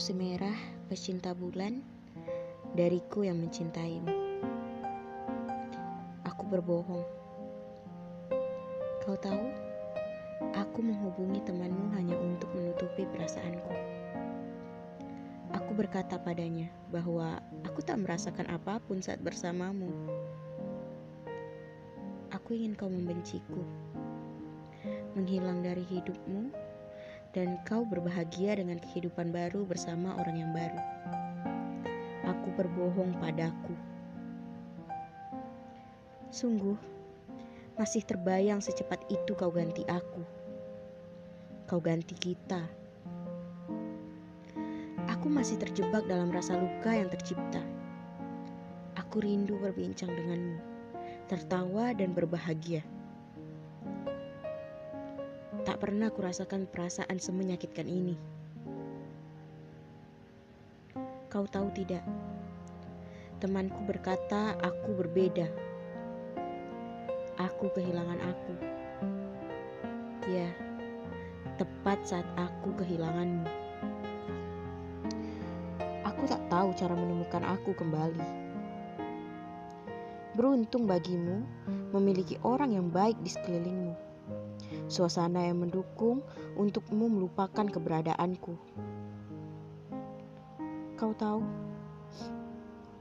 semerah, pecinta bulan, dariku yang mencintaimu. Aku berbohong. Kau tahu, aku menghubungi temanmu hanya untuk menutupi perasaanku. Aku berkata padanya bahwa aku tak merasakan apa pun saat bersamamu. Aku ingin kau membenciku, menghilang dari hidupmu, dan kau berbahagia dengan kehidupan baru bersama orang yang baru. Aku berbohong padaku. Sungguh, masih terbayang secepat itu kau ganti aku. Kau ganti kita. Aku masih terjebak dalam rasa luka yang tercipta. Aku rindu berbincang denganmu, tertawa dan berbahagia. Tak pernah kurasakan perasaan semenyakitkan ini. Kau tahu tidak? Temanku berkata aku berbeda. Aku kehilangan aku. Ya, tepat saat aku kehilanganmu. Aku tak tahu cara menemukan aku kembali. Beruntung bagimu memiliki orang yang baik di sekelilingmu suasana yang mendukung untukmu melupakan keberadaanku. Kau tahu,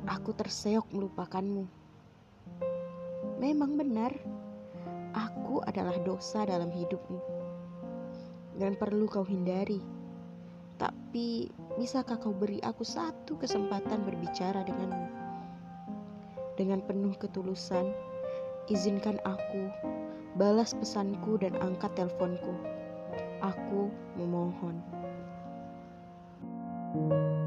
aku terseok melupakanmu. Memang benar, aku adalah dosa dalam hidupmu dan perlu kau hindari. Tapi, bisakah kau beri aku satu kesempatan berbicara denganmu? Dengan penuh ketulusan, izinkan aku Balas pesanku dan angkat teleponku. Aku memohon. thank you